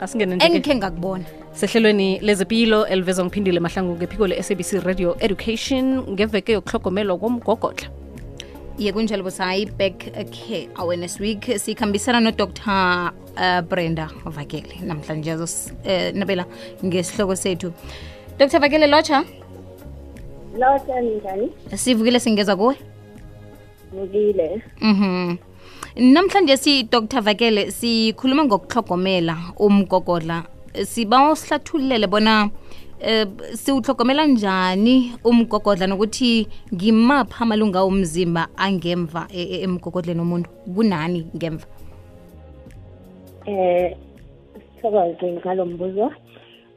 asingene nje engikhe ngakubona. Sehlelweni lezempilo elivezwa ngiphindile mahlangu ngephiko le-sabc radio education ngeveke yokuhlogomelwa komgogodla. Ye kunjalo busayi back care awareness week sikhambisana nodr uh, brenda vakele namhlanje azosnabela uh, ngesihloko sethu. Dr vakele lotsha? Lotsha njani sivukile singeza kuwe? Vukile mhm namhlanje si dr. Vakele sikhuluma ngokuhlogomela umgogodla. Siba usihlathululele bona eh siwuhlogomela njani umgogodla nokuthi ngimapha amalunga omzimba angemva e- e- emgogodleni omuntu kunani ngemva? Eh sithokoze ngalo mbuzo.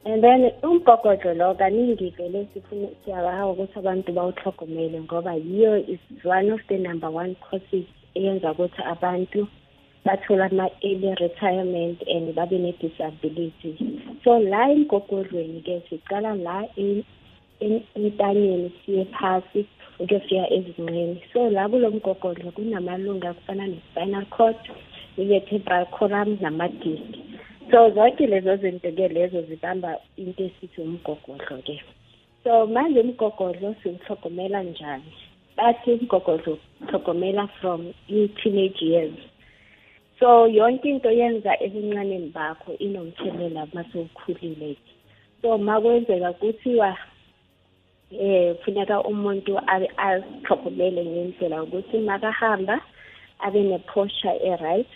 And then umgogodlo lo kaningi vele sifuna siyabahawa ukuthi abantu bawuhlogomele ngoba yiyo is one of the number one causes eyenza ukuthi abantu bathola ama-early retirement and babe ne-disability. So la emgogodlweni-ke siqala la e- en- entanyeni siye phasi ukuyofika ezinqeni so la kulo mgogodlo kunamalunga kufana ne-spinal cord i-vertebral column nama-disc. So zonke lezo zinto-ke lezo zibamba into esithi umgogodlo-ke so manje umgogodlo siwuhlogomela njani? Bathi umgogodlo uhlogomela from i-teenage years. So yonke into yenza ebuncaneni bakho inomthelela masewukhulile so makwenzeka kuthiwa eh kufuneka umuntu abe azihlogomele ngendlela ukuthi makahamba abe ne-posture e-right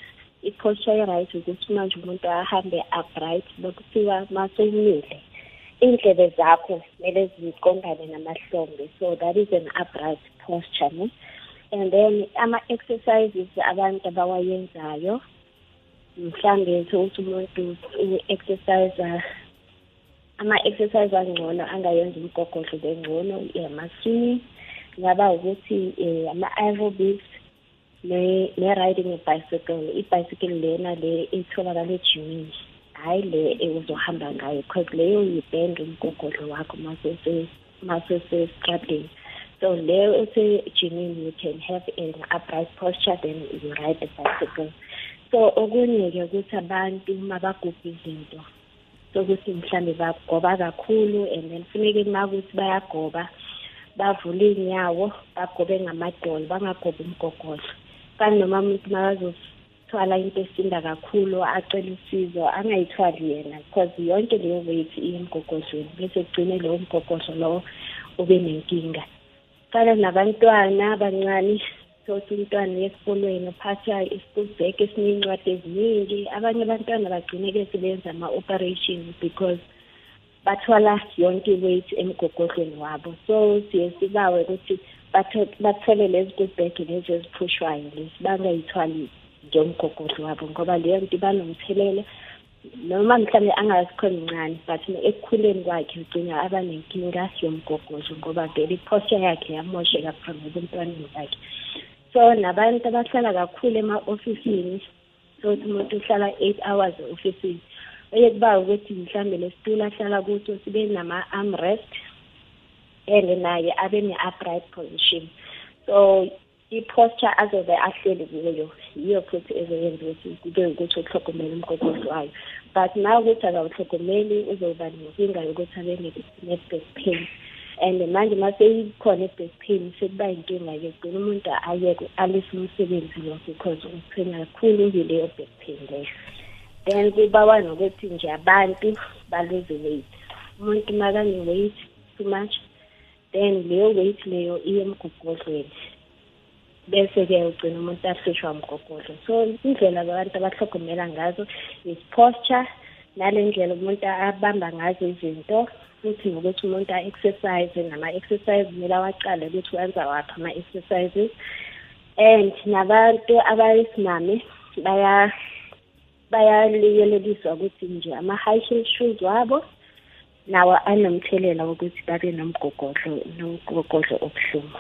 i-posture e-right ukuthi manje umuntu ahambe upright lokuthiwa masewumile iy'ndlebe zakho kumele ziqondane namahlombe. So that is an upright posture ne and then ama-exercises abantu abawayenzayo mhlambe ukuthi umuntu u-exercise ama-exercise angcono angayenza umgogodlo bengcono ama-swimming ngaba ukuthi um ama-aerobics ne-riding a-bicycle i-bicycle lena le etholakala ejimini hhayi le uzohamba ngayo because leyo yibhend umgogodlo wakho masesestradeni so leyo esejimini you can have an upright posture then you ride a bicycle so okunye-ke ukuthi abantu uma bagubha izinto sokuthi mhlambe bagoba kakhulu and then funeke uma ukuthi bayagoba bavule iy'nyawo bagobe ngamadolo bangagobi umgogodlo kani noma umuntu makazosithwala into esinda kakhulu acela usizo angayithwali yena because yonke leyo weight iye emgogodlweni bese kugcine lowo mgogodlo lowo ube nenkinga. Fana nabantwana abancane sothi umntwana esikolweni uphatha i-school bag esiney'ncwadi eziningi. Abanye abantwana bagcine-ke sebenza ama-operation because bathwala yonke i-weight emgogodlweni wabo. So siye sibawe ukuthi bathole lezi good bag lezi eziphushwayo lezi bangayithwali njengomgogodlo wabo ngoba leyo nto ibanomthelela. Noma mhlawumbe angazikhona mncane but ekukhuleni kwakhe ugcina aba nenkinga yomgogodlo ngoba vele iposture yakhe yamosheka from ebuntwaneni bakhe. So nabantu abahlala kakhulu ema-ofisini so ukuthi umuntu uhlala eight hours e-ofisini oye kuba ukuthi mhlawumbe lesitulo ahlala kuso sibe nama-armrest and naye abe ne-upright position. So i-posture azobe ahleli kuyo yiyo futhi ezoyenza ukuthi kube ukuthi uhlogomele umgogodlo wayo. But na ukuthi akawuhlogomeli uzoba nenkinga yokuthi abe ne-back pain. And manje mase ikhona i-back pain sekuba yinkinga-ke umuntu ayeke alise umsebenzi lo because uphenya kakhulu yileyo back pain leyo. Then kubawa nokuthi nje abantu baluze weight. Umuntu makane-weight too much then leyo weight leyo iye emgogodlweni bese-ke ugcina umuntu ahlutshwa umgogodlo so indlela abantu abahlogomela ngazo is posture nale ndlela umuntu abamba ngazo izinto futhi nokuthi umuntu a-exercise nama-exercise kumele awacale ukuthi wenza waphi ama-exercises. And nabantu abayisimame baya bayaliyeleliswa ukuthi nje ama-high heel shoes wabo nawo anomthelela wokuthi babe nomgogodlo nomgogodlo obuhlungu.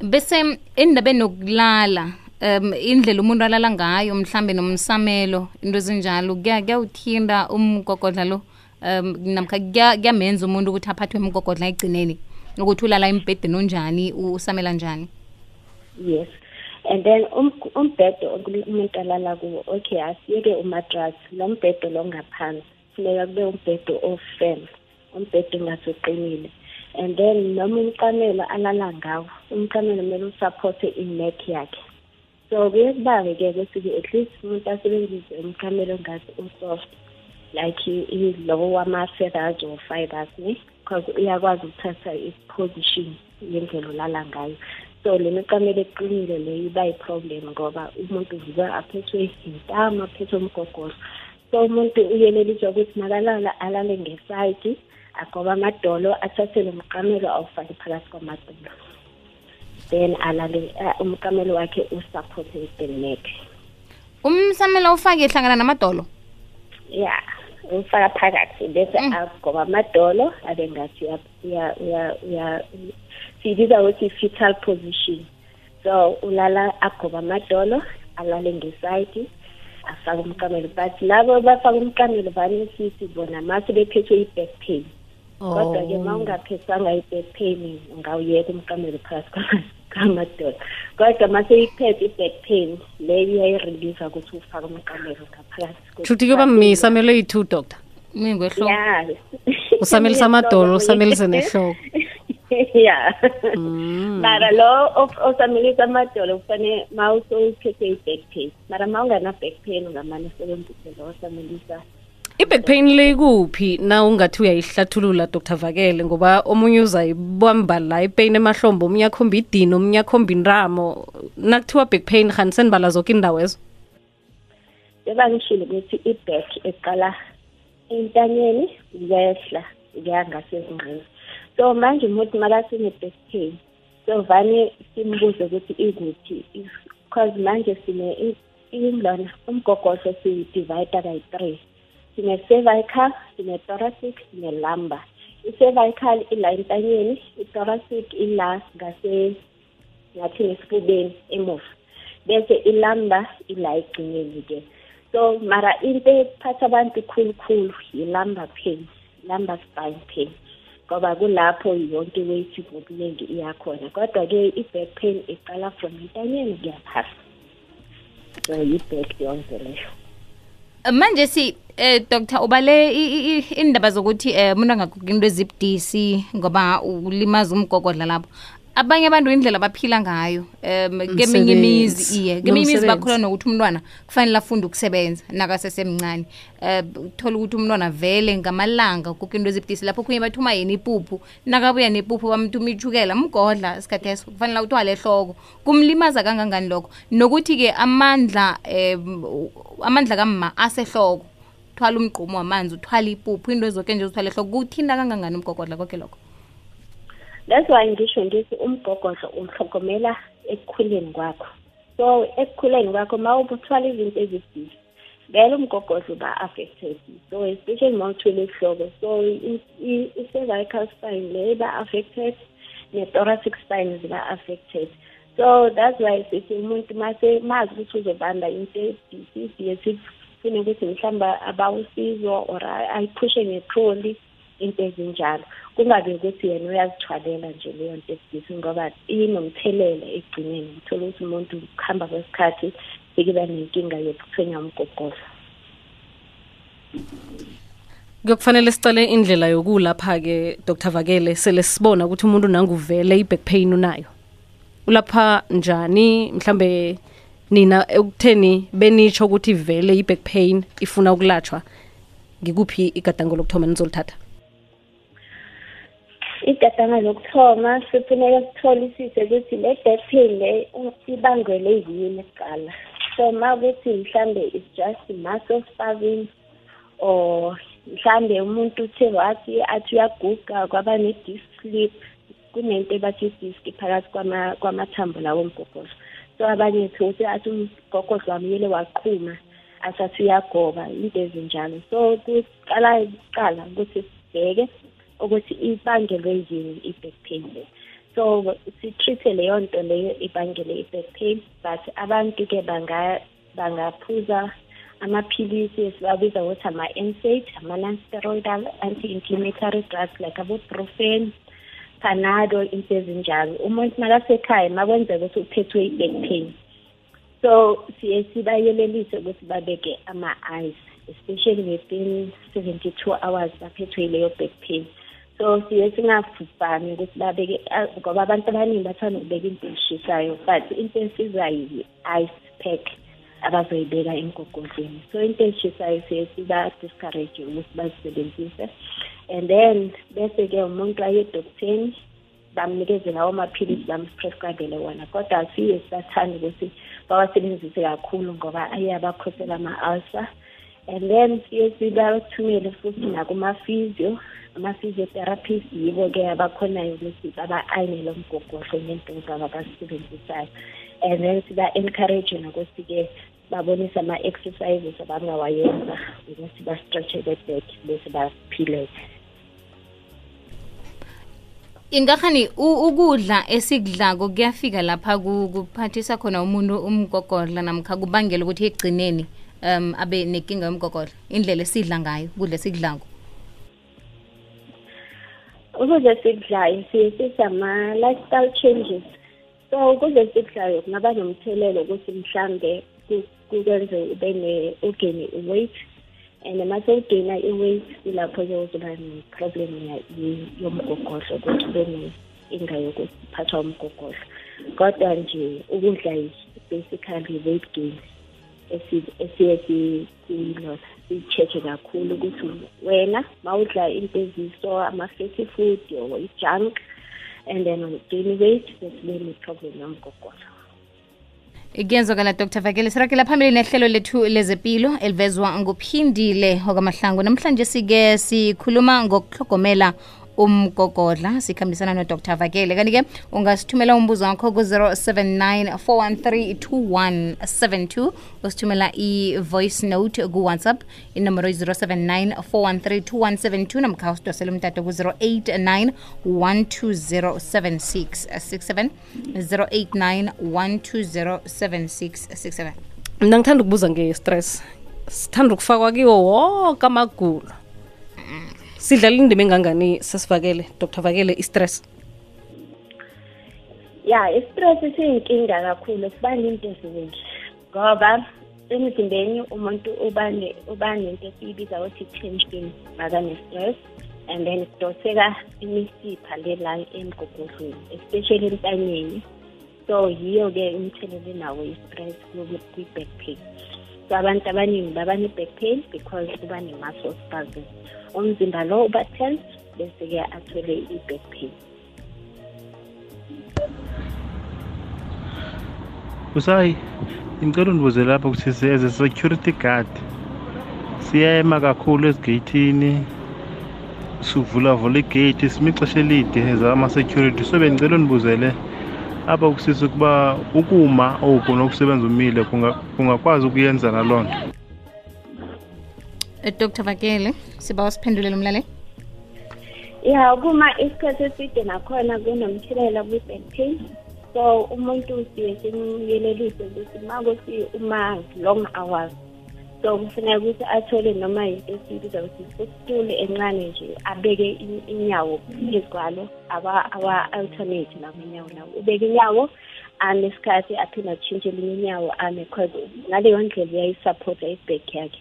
Bese endabeni yokulala um indlela umuntu alala ngayo mhlambe nomsamelo into ezinjalo kuyawuthinda umgogodla lo um namkha kuyamenza umuntu ukuthi aphathwe umgogodla egcineni ukuthi ulala embhedeni onjani usamela njani? Yes. And then um- umbhedo umuntu alala kuwo okay asiyeke umatras lo mbhedo lo ngaphansi funeka kube umbhedo ofem umbhedo ungasuqinile and then noma umqamelo alala ngawo umqamelo kumele usupport-e i-neck yakhe. So kuye kubange-ke ukuthi-ke at least umuntu asebenzise umqamelo ongathi usoft like i- i- lo wama-feathers or fibers ne? Because uyakwazi ukuthatha i-position yendlela olala ngayo. So le miqamelo eqinile leyo iba yi-problem ngoba umuntu uvuka aphethwe intamo aphethwe umgogodlo so umuntu uyeleliswa ukuthi makalala alale ngesayidi agoba amadolo athathe lo mqamelo awufake phakathi kwamadolo. Then alale uh, umqamelo wakhe usupported the neck umsamela ufake hlangana namadolo? Ya umfaka phakathi bese Mm. agoba amadolo abe ngathi uya- uya- uya- uya- siyibiza ukuthi fetal position. So ulala agoba amadolo alale ngesayidi afake umqamelo. But labo bafaka umqamelo vane sithi bona mase bephethwe i-back pain. Kodwa-ke ma ungaphethwanga i-back pain ungawuyeka umqamelo phakathi kwama- kwamadolo kodwa ma seyiphethe i-back pain leyo iyayireliva ukuthi ufake umqamelo ngaphakathi shuthi kuyoba misamelo eyi-two doctor? Mingohloko ya usamelisa amadolo usamelise nehloko ya Mm. mara lo of- osamelisa amadolo kufanele ma usowuphethe i-back pain. Mara ma ungana-back pain ungamane usebenzise lo osamelisa i-back pain le kuphi na ungathi uyayihlathulula dr. Vakele? Ngoba omunye uzayibamba la ipain emahlombo omunye akhomba idini omunye akhomba intamo nakuthiwa back pain khani senibala zoke indawo ezo? Ebangishilo ukuthi i-back eqala entanyeni kuyehla kuya ngasezinqeni so manje umuntu makasine-back pain so vane simbuze ukuthi ikuphi because manje sine ilona umgogodlo siwudivida kayi-three sine-cervical sine-thoracic sine-lumbar. I-cervical ila entanyeni i-thoracic ila ngase ngathi ngesifubeni emuva. Bese ilamba ila egcineni-ke so mara into ephatha abantu khulukhulu yi-lumbar pain lumbar spine pain ngoba kulapho yonke weight ngobuningi iyakhona kodwa-ke i-back pain iqala from entanyeni kuya phasi so yi-back yonke leyo. Manje si eh doctor ubale indaba zokuthi eh umuntu angagugi into ezibudisi ngoba ulimaza umgogodla lapho abanye abantu indlela baphila ngayo um keminye imizi iye. Keminye imizi bakhula nokuthi umntwana kufanele afunde ukusebenza nakasesemncane. Um uthola ukuthi umntwana vele ngamalanga kuko into ezibudisi lapho khunye bathuma yena ipuphu nakabuya nepuphu bamthuma ichukela mgodla isikhathi eso kufanele ukuthi ehloko. Kumlimaza kangangani lokho? Nokuthi-ke amandla um amandla kamma asehloko. Thwala umgqumo wamanzi uthwala ipuphu into zoke nje uzithwala ehloko kuthinta kangangani umgogodla konke lokho that's why ngisho ngithi umgogodlo uhlogomela ekukhuleni kwakho. So ekukhuleni kwakho ma ubuthwala izinto ezibhizi vele umgogodlo uba-affected so especially ma uthwele ehloko so i-cervical spine le iba-affected ne-thoracic spine ziba-affected so that's why sithi umuntu mase mazi ukuthi uzobamba into siye sifune ukuthi mhlawumbe abawusizo or ayiphushe ngetroli into ezinjalo. Kungabe ukuthi yena uyazithwalela nje leyo nto ebhizi ngoba inomthelela ekugcineni. Uthola ukuthi umuntu kuhamba kwesikhathi sekuba nenkinga yokuthwenya umgogodlo kuyokufanele sicale indlela yokulapha-ke dr. Vakele sele sibona ukuthi umuntu nanguvele i-back pain unayo. Ulapha njani? Mhlambe nina ekutheni benitsho ukuthi vele i-back pain ifuna ukulatshwa? Ngikuphi igadango lokuthoma nizolithatha igatanga lokuthoma sifuneka sitholisise ukuthi le back pain le ibangwele yini kuqala. So ma ukuthi mhlambe it's just muscle spasm or mhlambe umuntu uthe wathi athi uyaguga kwaba ne-disc slip kunento ebathi i-disc phakathi kwama- kwamathambo lawo omgogodlo so abanye thuthi athi umgogodlo wamyele waqhuma asathi uyagoba into ezinjalo. So kuqala kuqala ukuthi sibheke ukuthi ibangelwe yini i-back pain le. So sitreat-e leyo nto leyo ibangele i-back pain but abantu-ke banga- bangaphuza amaphilisi esibabiza ukuthi ama-NSAID ama-non-steroidal anti-inflammatory drugs like abo-brufen panado into ezinjalo. Umuntu makasekhaya makwenzeka ukuthi uphethwe i-back pain. So siye sibayelelise ukuthi babeke ama-ice especially within 72 hours baphethwe yileyo back pain. So siye singafufani ukuthi babeke ngoba abantu abaningi bathanda ukubeka into eshisayo but into esizayo yi-ice pack abazoyibeka emgogodleni so into eshisayo siye siba-discourage ukuthi bazisebenzise. And then bese-ke umuntu aye edoktheni bamnikeze lawo maphilisi bamprescribele wona. Kodwa siye sibathanda ukuthi bawasebenzise kakhulu ngoba ayabakhosela ama-ulcer. And then siye sibathumele futhi nakuma-physio ama-physiotherapist yibo-ke abakhonayo ukuthi baba-ayinele umgogodlo nento zabo abazisebenzisayo and then siba-encourage nokuthi-ke babonise ama-exercises abangawayenza ukuthi ba-stretche-ke back bese baphileke ingakhani ukudla esikudlako kuyafika lapha kuphathisa khona umuntu umgogodla namkha kubangela ukuthi ekugcineni um abe nenkinga yomgogodla indlela esidla ngayo ukudla sikudlako ukudla sikudlayo siye sisama-lifestyle changes. So ukudla sikudlayo kungaba nomthelelo ukuthi mhlambe kukwenze ube ne-ugeni i-weight. And uma ugcina i-weight ilapho-ke uzoba ne-problem yomgogodlo ukuthi ube ne-inga yokuphathwa umgogodla kodwa nje ukudla basically weight gain esiye si-check-e kakhulu ukuthi wena mawudla into eziso ama-fatty food or i-junk and then on-gain weight bese ube ne-problem yomgogodlo kuyenzakala dr. Vakele sirakela phambili nehlelo lethu lezempilo elivezwa nguphindile okwamahlangu. Namhlanje sike sikhuluma ngokuhlogomela umgogodla sikhambisana nodr. Vakele. Kanti-ke ungasithumela umbuzo wakho ku-079 413 usithumela i-voice note kuwhatsapp. Inomero yi-079 413 namkha usidosela umtato ku-089 1207667 089 1207667 mna ngithanda ukubuza nge-stress. Sithanda ukufakwa kiwo woke amagulo sidlala indima engangani sesivakele dr. Vakele i-stress? Ya i-stress siyinkinga kakhulu sibanga into eziningi. Ngoba emzimbeni umuntu uba nento esiyibiza ukuthi tension makane-stress and then kudoseka imisipha lela emgogodlweni especially entanyeni. So yiyo-ke umthelela enawo i-stress kwi-back pain. So abantu abaningi baba ne-back pain because kuba ne-muscle spasm umzimba lo uba tense bese-ke athole i-back pain. Usayi ngicela undibuze lapho ukuthi as a security guard siyema kakhulu ezigeyithini sivulavula igate sime ixesha elide zama-security so bengicela undibuzele apha kusisa ukuba ukuma oku nokusebenza umile kungakwazi ukuyenza naloo nto dr. Vakele siba wasiphendulele umlaleli ya ukuma isikhathi eside nakhona kunomthelela kwi-back pain so umuntu siye simyelelise ukuthi uma kuthi uma long hours so kufuneka ukuthi athole noma into esiyibiza ukuthi isituli encane nje abeke inyawo phezu kwalo awa-alternate lawo inyawo lawo ubeke inyawo ame isikhathi aphinde atshintshe elinye inyawo ame because ngaleyo ndlela uyayisupport-a i-back yakhe.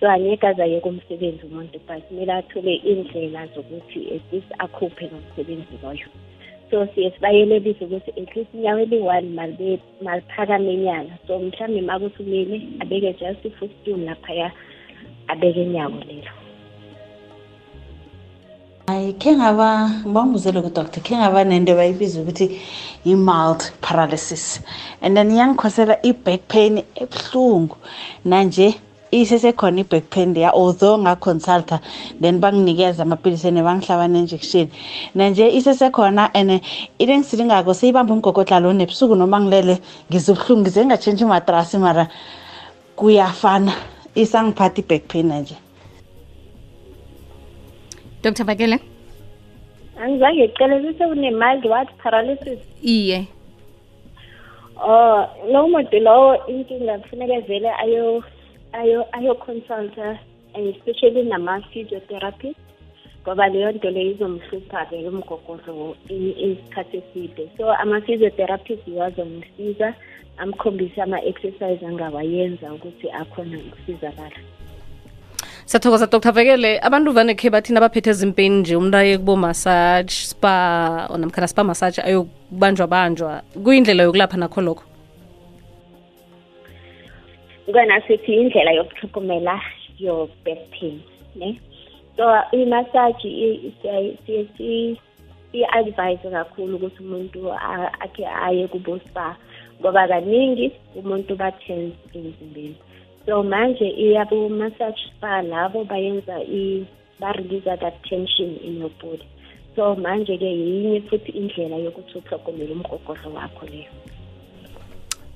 So angeke aze ayeke umsebenzi umuntu but kumele athole iy'ndlela zokuthi at least akhuphe nomsebenzi loyo. So siye sibayelelise ukuthi at least inyawo eli-one maliphakamenyana so mhlawumbe ma kuthi umile abeke just i-footstool laphaya abeke inyawo lelo. Hayi khe ngaba ngibangibuzele ku-doctor khe ngaba nento bayibiza ukuthi i-mild paralysis. And then yangikhosela i-back pain ebuhlungu. Nanje isesekhona i-back pain leya although ngaconsulta then banginikeza amapilisi ene bangihlaba ne-injection. Nanje isesekhona and into engisilingako seyibamba umgogodla lo nebusuku noma ngilele ngizubuhlungu ngize ngingatshentshi imatrasi mara kuyafana. Isangiphatha i-back pain nanje. Dr vakele angizange kucelelise une-mild what paralysis. Iye. Oh lowo muntu lowo inkinga kufuneka vele ayo ayo-consulta and especially nama-physiotherapist ngoba leyo nto leyo izomhlupha-ke umgogodlo isikhathi eside. So ama-physiotherapist iwazomsiza amkhombise ama-exercise angawayenza ukuthi akhona ukusizakala. Siyathokoza dr. Vekele. Abantu vanekhe bathini bathina baphethe ezimpeni nje umuntu aye kubo-massage spa namkhana spa massage ayokubanjwa banjwa kuyindlela yokulapha nakho lokho kona sithi indlela yokuhlukumela your back pain ne? So i-massage i-advise kakhulu ukuthi umuntu akhe aye kubo-spa ngoba kaningi umuntu ba-tense emzimbeni. So manje iyabu-massage spa labo bayenza ba-release that tension in your body. So manje-ke yinye futhi indlela yokuthi uhlogomele umgogodlo wakho leyo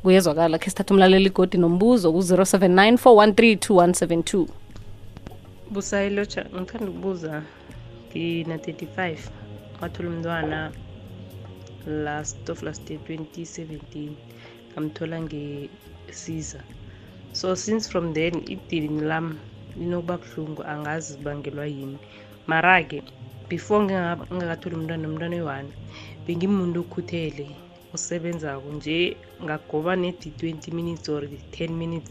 kuyezwakala khe sithatha umlaleli igodi nombuzo ku-079 413 busayi lotsha ngithanda ukubuza ngina-35 wathola umntwana last of last year 2017 ngamthola nge-caesar so since from then idini lam linokuba buhlungu angazi zibangelwa yini. Mara-ke before ngingakatholi umntwana umntwana oyi-one bengimuntu okhuthele osebenzako nje ngagoba nedi 20 minutes or 10 minutes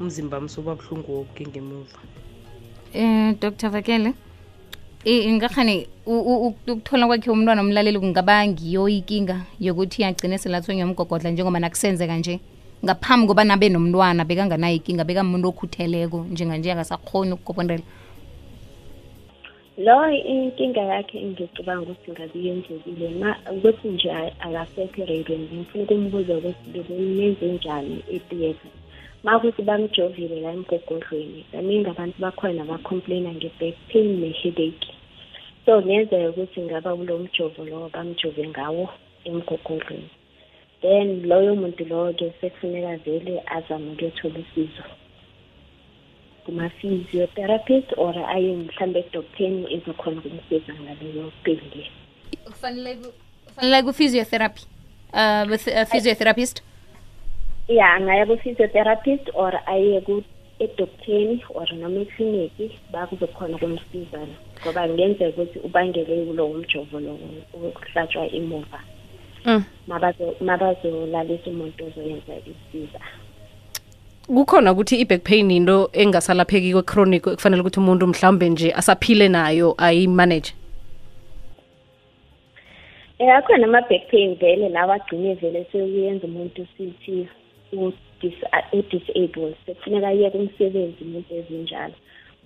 umzimba wami soba buhlungu woke ngemuva. Um dr vakele ngakhani ukuthola kwakhe umntwana umlaleli kungaba ngiyo ikinga yokuthi agcine selathonywa umgogodla njengoba nakusenzeka nje? Ngaphambi koba nabe nomntwana bekanganayo ikinga bekamuntu okhutheleko njenganje angasakhoni ukugobondela lo inkinga yakhe engicabanga ukuthi ngabe yenzekile ukuthi nje akaseparate ngifuna ukumbuza ukuthi bebenenze njani etiyetha ma kuthi bamjovile la emgogodlweni kaningi abantu bakhona bacomplaina nge-back pain ne-headache. So kungenzeka ukuthi ngaba kulo mjovo lowo bamjove ngawo emgogodlweni. Then loyo muntu loyo-ke sekufuneka vele azame ukuyothola usizo. Kuma-physiotherapist or aye mhlawumbe edoktheni ezokhona ukumsiza ngaleyo peli kufanele ku-physiotherapy uh, with a physiotherapist? Ya angaya ku-physiotherapist or aye edoktheni or noma ekliniki bakuzokhona ukumsiza ngoba kungenzeka ukuthi ubangele kulowo mjovo lowo wokuhlatshwa imuva. Mabazolalisa umuntu ozoyenza isiza. Kukhona ukuthi i-back pain into engasalapheki kwe-chronic kufanele ukuthi umuntu mhlawumbe nje asaphile nayo ayimanage? Um akhona ama-back pain vele lawa agcine vele sekuyenza umuntu sithi u-disable sekufuneka ayeke umsebenzi umuntu ezinjalo.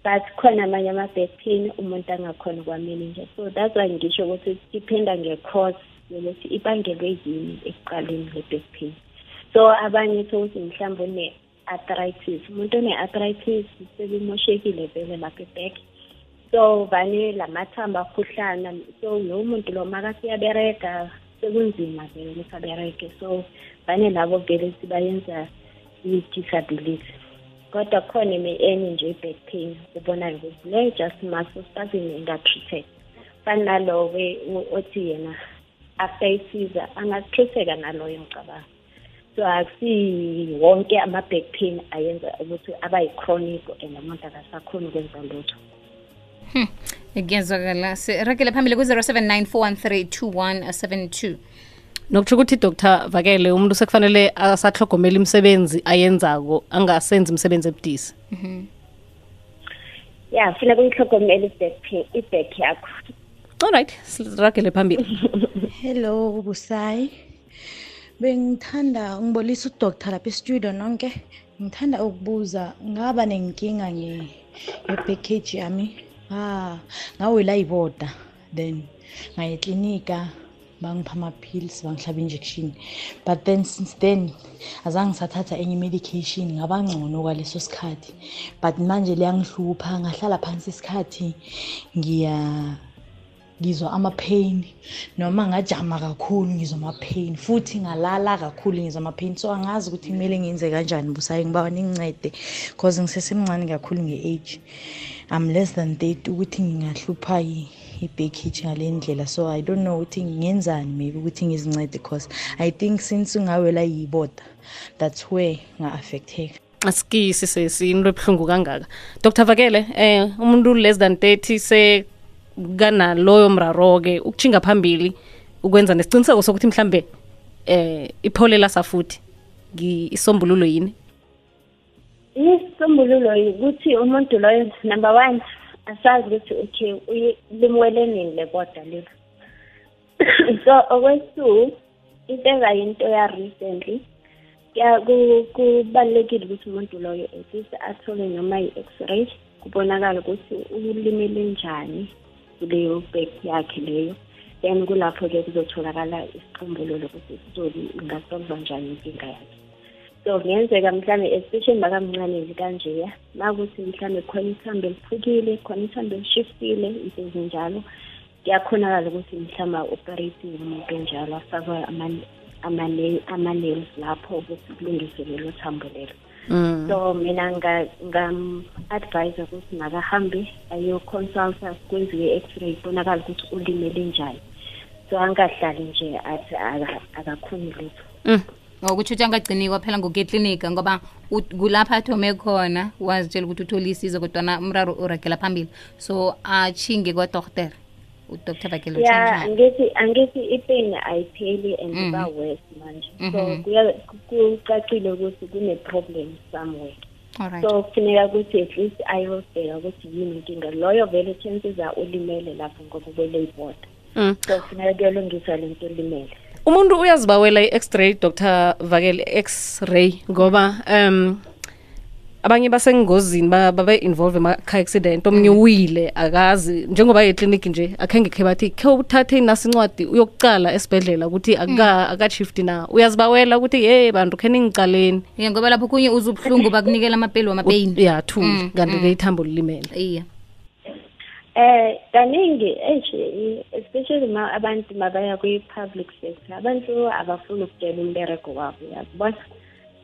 But khona amanye ama-back pain umuntu angakhona ukwamenenja so that's why ngisho ukuthi iphenda nge-cause yokuthi ibangelwe yini ekuqaleni le-back pain. So abanye sokuthi mhlawumbe une-arthritis umuntu one-arthritis sekumoshekile vele lapha eback so vane lamathambo akhuhlana so lo muntu lo makasiyabereka sekunzima vele ukuthi abereke so vane labo vele sibayenza i-disability. Kodwa khona eme-ene nje i-back pain ubonayo ukuthi le just muscle spasm inga-treated. Fani nalowe othi yena after isiza angatreatheka naloyo ngicabanga so akusi wonke ama-back pain ayenza ukuthi aba yi-chronic and umuntu akasakhoni ukwenza lutho. Kuyezwakala siragele phambili ku-079 413 nokutsho ukuthi dr. Vakele umuntu sekufanele asahlogomela imisebenzi ayenzako angasenzi imisebenzi ebudisi? Ya funeka uyihlogomele i-back yakho. All right siragele phambili. Hello busayi bengithanda ngibolisa udoktor lapha estudio nonke. Ngithanda ukubuza ngaba nenkinga nge-package yami? Ah ngawela yiboda then ngaye eklinika bangipha ama-pills bangihlaba injection but then since then azange ngisathatha enye medication ngaba ngcono kwaleso sikhathi. But manje liyangihlupha ngahlala phansi isikhathi ngiya ngizwa ama-pain noma ngajama kakhulu ngizwa ama-pain futhi ngalala kakhulu ngizwa ama-pain. So angazi ukuthi kumele ngenze kanjani busayi ngibawa ningincede cause ngisesemncane kakhulu nge-age. I'm less than thirty ukuthi ngingahlupha i-backage ngale ndlela. So i don't know ukuthi ngenzani maybe ukuthi ngizincede cause i think since ngawela yiboda that's where nga-affecteka asikisi sesinto ebuhlungu kangaka. Dr vakele eh umuntu less than 30 se kanaloyo mraro-ke ukuchinga phambili ukwenza nesiciniseko sokuthi mhlambe eh ipholela safuthi. Gi- isombululo yini? Isisombululo ukuthi umuntu loyo number one asazi ukuthi okay uye- limwele nini le boda lelo so okwesi-two into engayinto ya-recently kuya- ku- kubalulekile ukuthi umuntu loyo at least athole noma i-x-ray kubonakala ukuthi ulimele njani. Kuleyo back yakhe leyo. Then kulapho-ke kuzotholakala isicombululo ukuthi ingasolva njani inkinga yakhe. So kungenzeka mhlawumbe especially makamncane nje kanjeya makuthi mhlawumbe khona ithambo eliphukile khona ithambo elishiftile into ezinjalo kuyakhonakala ukuthi mhlawumbe a-operate umuntu enjalo afakwe ama- amane- ama-nails lapho ukuthi kulungiswe lelo thambo lelo. Mm. so mina nga- ngam-advise ukuthi makahambe ayoconsulta kwenziwe i-x-ray ibonakala ukuthi ulimele njani so angahlali nje athi aka- akakhoni lutho Mm. ngokutsho ukuthi angagcini kwaphela ngokuyeklinika ngoba kulapha athome khona wazitshela ukuthi uthole isizo kodwana umraro uragela phambili so achinge kwadokotela udr bakele ya utshani angithi angithi ipain ayipheli and Mhm. iba worse manje. So Mhm. kuya- ku- kucacile ukuthi kune-problem somewhere. Alright so kufuneka ukuthi at least ayobheka ukuthi yini inkinga. Loyo vele chances are ulimele lapho ngoba ubeleyibhoda. Mm. so kufuneka kuyolungiswa le nto elimele umuntu uyazibawela i-x-ray dr vakele x-ray ngoba um abanye basengozini ba- babe-involve ema-car accident omunye uwile akazi. Njengoba ekliniki nje akhenge khe bathi khe uthathe inasi incwadi uyokucala esibhedlela ukuthi aka- akashifti na? Uyazibawela ukuthi ye bantu khe ningicaleni ye ngoba lapho kunye uze ubuhlungu bakunikela amapeli wamapeyini ya two Mm, kanti-ke ithambo lilimele. Iya. Eh kaningi eshe especially ma abantu mabaya kwi-public sector abantu abafuna ukutshela umbereko wabo uyabona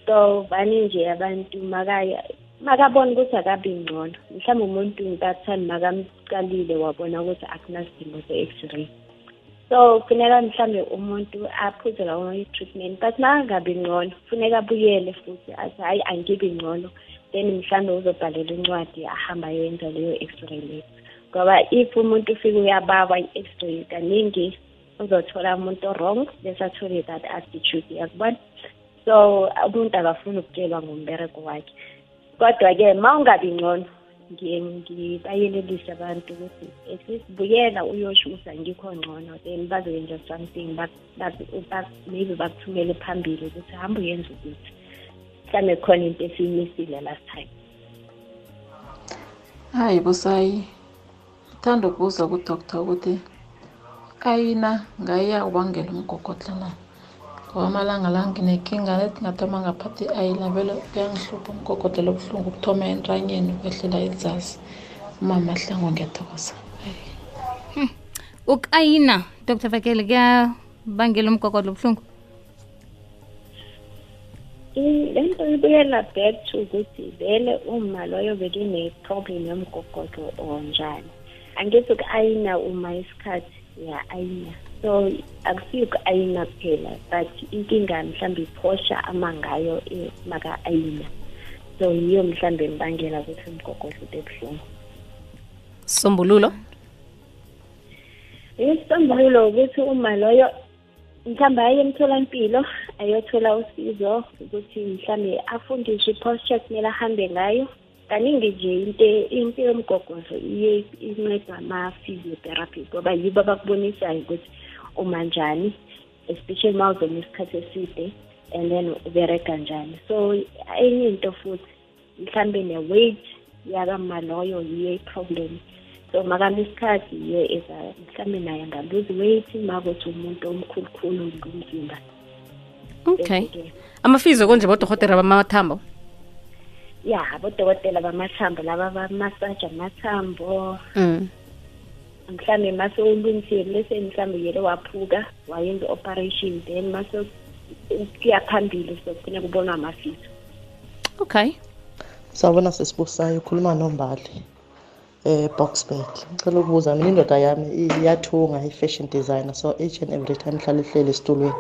so baningi abantu makaya makabona ukuthi akabi ngcono. Mhlawumbe umuntu nkathani makamcalile wabona ukuthi akunasidingo se-x-ray. So kufuneka mhlawumbe umuntu aphuze lawo i-treatment but makangabi ngcono kufuneka abuyele futhi athi hayi angibi ngcono. Then mhlawumbe uzobhalela incwadi ahamba ayoyenza leyo x-ray leyo ngoba if umuntu ufike uyabawa i-x-ray kaningi uzothola umuntu wrong bese athole that attitude yakubona so umuntu akafuni ukutshelwa ngombereko wakhe. Kodwa-ke ma ungabi ngcono ngiye ngibayelelise abantu ukuthi at least buyela uyosho ukuthi angikho ngcono then bazoyenza something bak- bak- bak- maybe bakuthumele phambili ukuthi hamba uyenza ukuthi. Mhlawumbe khona into esiyimisile last time. Hayi busayi ngithanda ukubuza kudoktor ukuthi ayina ngaya ubangela umgogodla na? Ngoba amalanga la nginenkinga lethi ngathoma ngaphathi ayina vele kuyangihlupha umgogodla lobuhlungu ukuthoma entranyeni kwehlela idzasi umama hlango ngiyathokoza. Ukayina dr vakele kuyabangela umgogodlo obuhlungu I- le nto ibuyela back to ukuthi vele uma loyo bekine-problem yomgogodlo or njani angithi uku-ayina uma isikhathi ya-ayina so akusiyo uku-ayina kuphela but inkinga mhlawumbe iphosha amangayo eh, maka-ayina so yiyo mhlawumbe imbangela ukuthi umgogodlo ube buhlungu. Sombululo? Isisombululo ukuthi uma loyo mhlawumbe aye emtholampilo ayothola usizo ukuthi mhlawumbe afundiswe i-posture kumele ahambe ngayo. Kaningi nje into into yomgogodlo iye inceda ama-physiotherapy ngoba yibo abakubonisayo ukuthi uma njani especially uma uzoma isikhathi eside and then ubereka njani. So enye into futhi mhlawumbe ne-weight yakama loyo yiyo i-problem. So makame isikhathi yiyo eza mhlawumbe naye angaluzi weight makuthi umuntu omkhulukhulu ngomzimba. Okay. Amafizo konje bodokotera bamathambo? Ya abodokotela bamathambo laba bamasaja amathambo. Mm. Mhlawumbe mase ulungisile lese mhlawumbe yele waphuka wayenza operation then mase kuya phambili sokufuna kubonwa amafiso okay. Sawubona sesibusayo ukhuluma nombali eh Boxburg ngicela ukubuza mina indoda yami iyathunga i-fashion designer so each and every time ihlala ihleli esitulweni.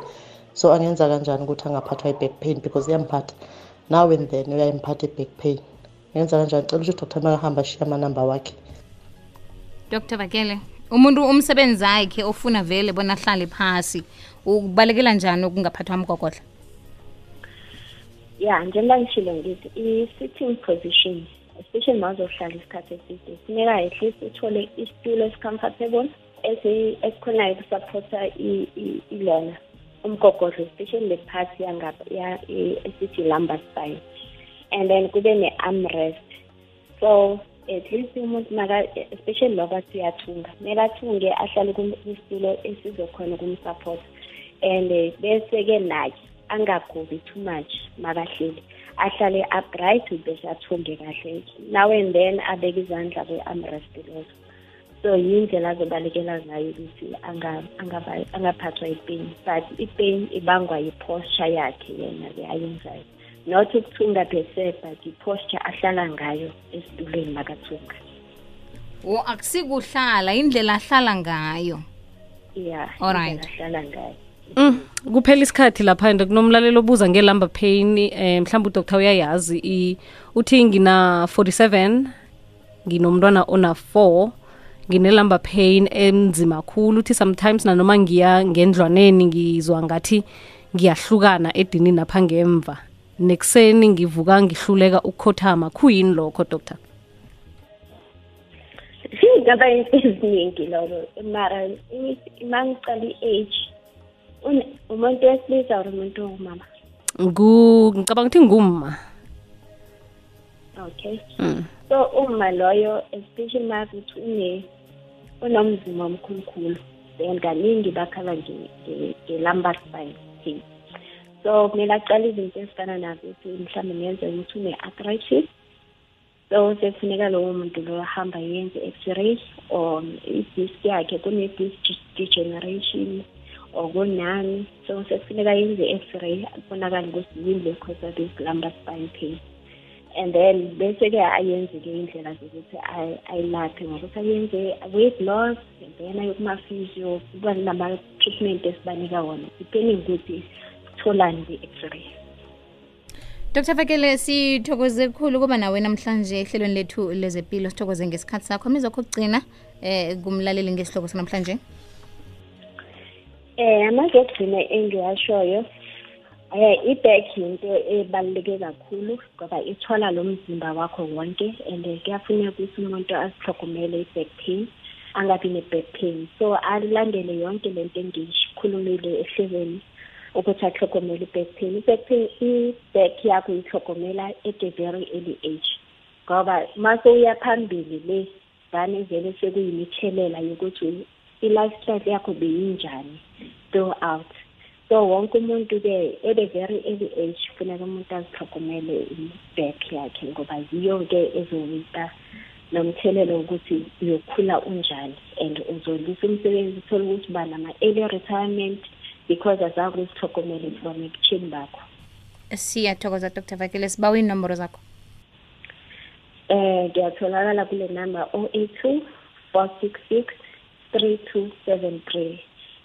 So angenza kanjani ukuthi angaphathwa i-back pain? Because iyamphatha. Now and then uyayimphatha i-back pain. Ngenza kanjani? Cela ukuthi udr makahamba ashiye amanamba wakhe. Dr vakele umuntu umsebenzi wakhe ofuna vele bona ahlale phasi ukubalekela njani ukungaphathwa mgogodla ya njengoba ngishilo ngithi i-sitting position especially ma uzohlala isikhathi eside funeka at least uthole isitulo esi-comfortable esi- esikhonayo i- ilona umgogodlo especially le part yangapha esithi lumbar spine and then kube ne-armrest so at least umuntu maka especially loba siyathunga. Kumele athunge ahlale kum- kwisitulo esizokhona ukumsupport. And eh, bese-ke naye angagubi too much makahleli ahlale upright bese athunge kahle. Now and then abeke izandla kwe-armrest lezo so yindlela azobalekela ngayo ukuthi anga- angaba- angaphathwa i-pain but i-pain ibangwa yi-posture yakhe yena le ayenzayo. Not ukuthunga per se but i-posture ahlala ngayo esitulweni makathunga o akusikuhlala indlela ahlala ngayo. Ya Alright. indlela ahlala ngayo Mm, kuphela isikhathi lapha and kunomlalelo obuza nge-lumber pain eh mhlawumbe udoktor uyayazi i- uthi ngina 47 nginomntwana ona 4 ngine-lumber pain enzima kakhulu uthi sometimes nanoma ngiya ngendlwaneni ngizwa ngathi ngiyahlukana edinini napha ngemva. Nekuseni ngivuka ngihluleka ukukhothama khuyini lokho doctor? Ngaba into eziningi loko mara uma ngicala i-age umuntu wesilisa or umuntu Ngu- ngicabanga ukuthi ngumma. Okay. Mm. so uma loyo especially uma kuthi une unomzimba omkhulukhulu then kaningi bakhala nge- nge- nge-lumbar spine so kumele aqale izinto ezifana nazo ukuthi mhlawumbe ngenze ukuthi une-arthritis. So sekufuneka lowo muntu loyo ahamba yenze x-ray or i-disc yakhe kune-disc degeneration or kunani so sekufuneka yenze i-x-ray kubonakale ukuthi yini le cause this lumbar spine pain. And then bese-ke ayenze-ke indlela zokuthi ay- ayilaphe ngokuthi ayenze weight loss and then ayokuma-physio kuba nama-treatment esibanika wona. Depending ukuthi kutholani kwi-x-ray dr fakele sithokoze kukhulu kuba nawe namhlanje ehlelweni lethu lezempilo sithokoze ngesikhathi sakho. Mizokho kugcina eh kumlaleli ngesihloko sanamhlanje. Eh amazwi okugcina engiwashoyo eh i-back into ebaluleke kakhulu ngoba ithola lo mzimba wakho wonke and kuyafuneka ukuthi umuntu asihlogomele i-back pain angabi ne-back pain. So alandele yonke lento engikhulumile ehlelweni ukuthi ahlogomele i-back pain i-back pain i-back yakho yihlogomela at a very early age ngoba mase uya phambili le vane vele sekuyimithelela yokuthi i-lifestyle yakho beyinjani throughout so wonke umuntu-ke at a very early age funeka umuntu azihlogomele i-back yakhe ngoba yiyo-ke ezowita nomthelelo wokuthi uyokhula unjani and uzolisa umsebenzi uthole ukuthi uba nama-early retirement because azazi ukuzihlogomela from ebutheni bakho siyathokoza dr. Vakile sibawa inomboro zakho eh ngiyatholakala kule number 082 466 3273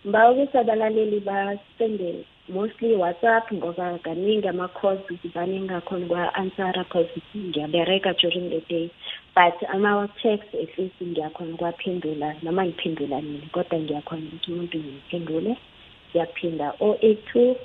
mbawa ukuthi abalaleli basende mostly whatsapp ngoba kaningi ama-calls zibane ngakhona kwa-answera cause ngiyabereka during the day. But ama-text at least ngiyakhona ukuwaphendula noma ngiphendula nini kodwa ngiyakhona ukuthi umuntu ngiphendule kuyaphinda 082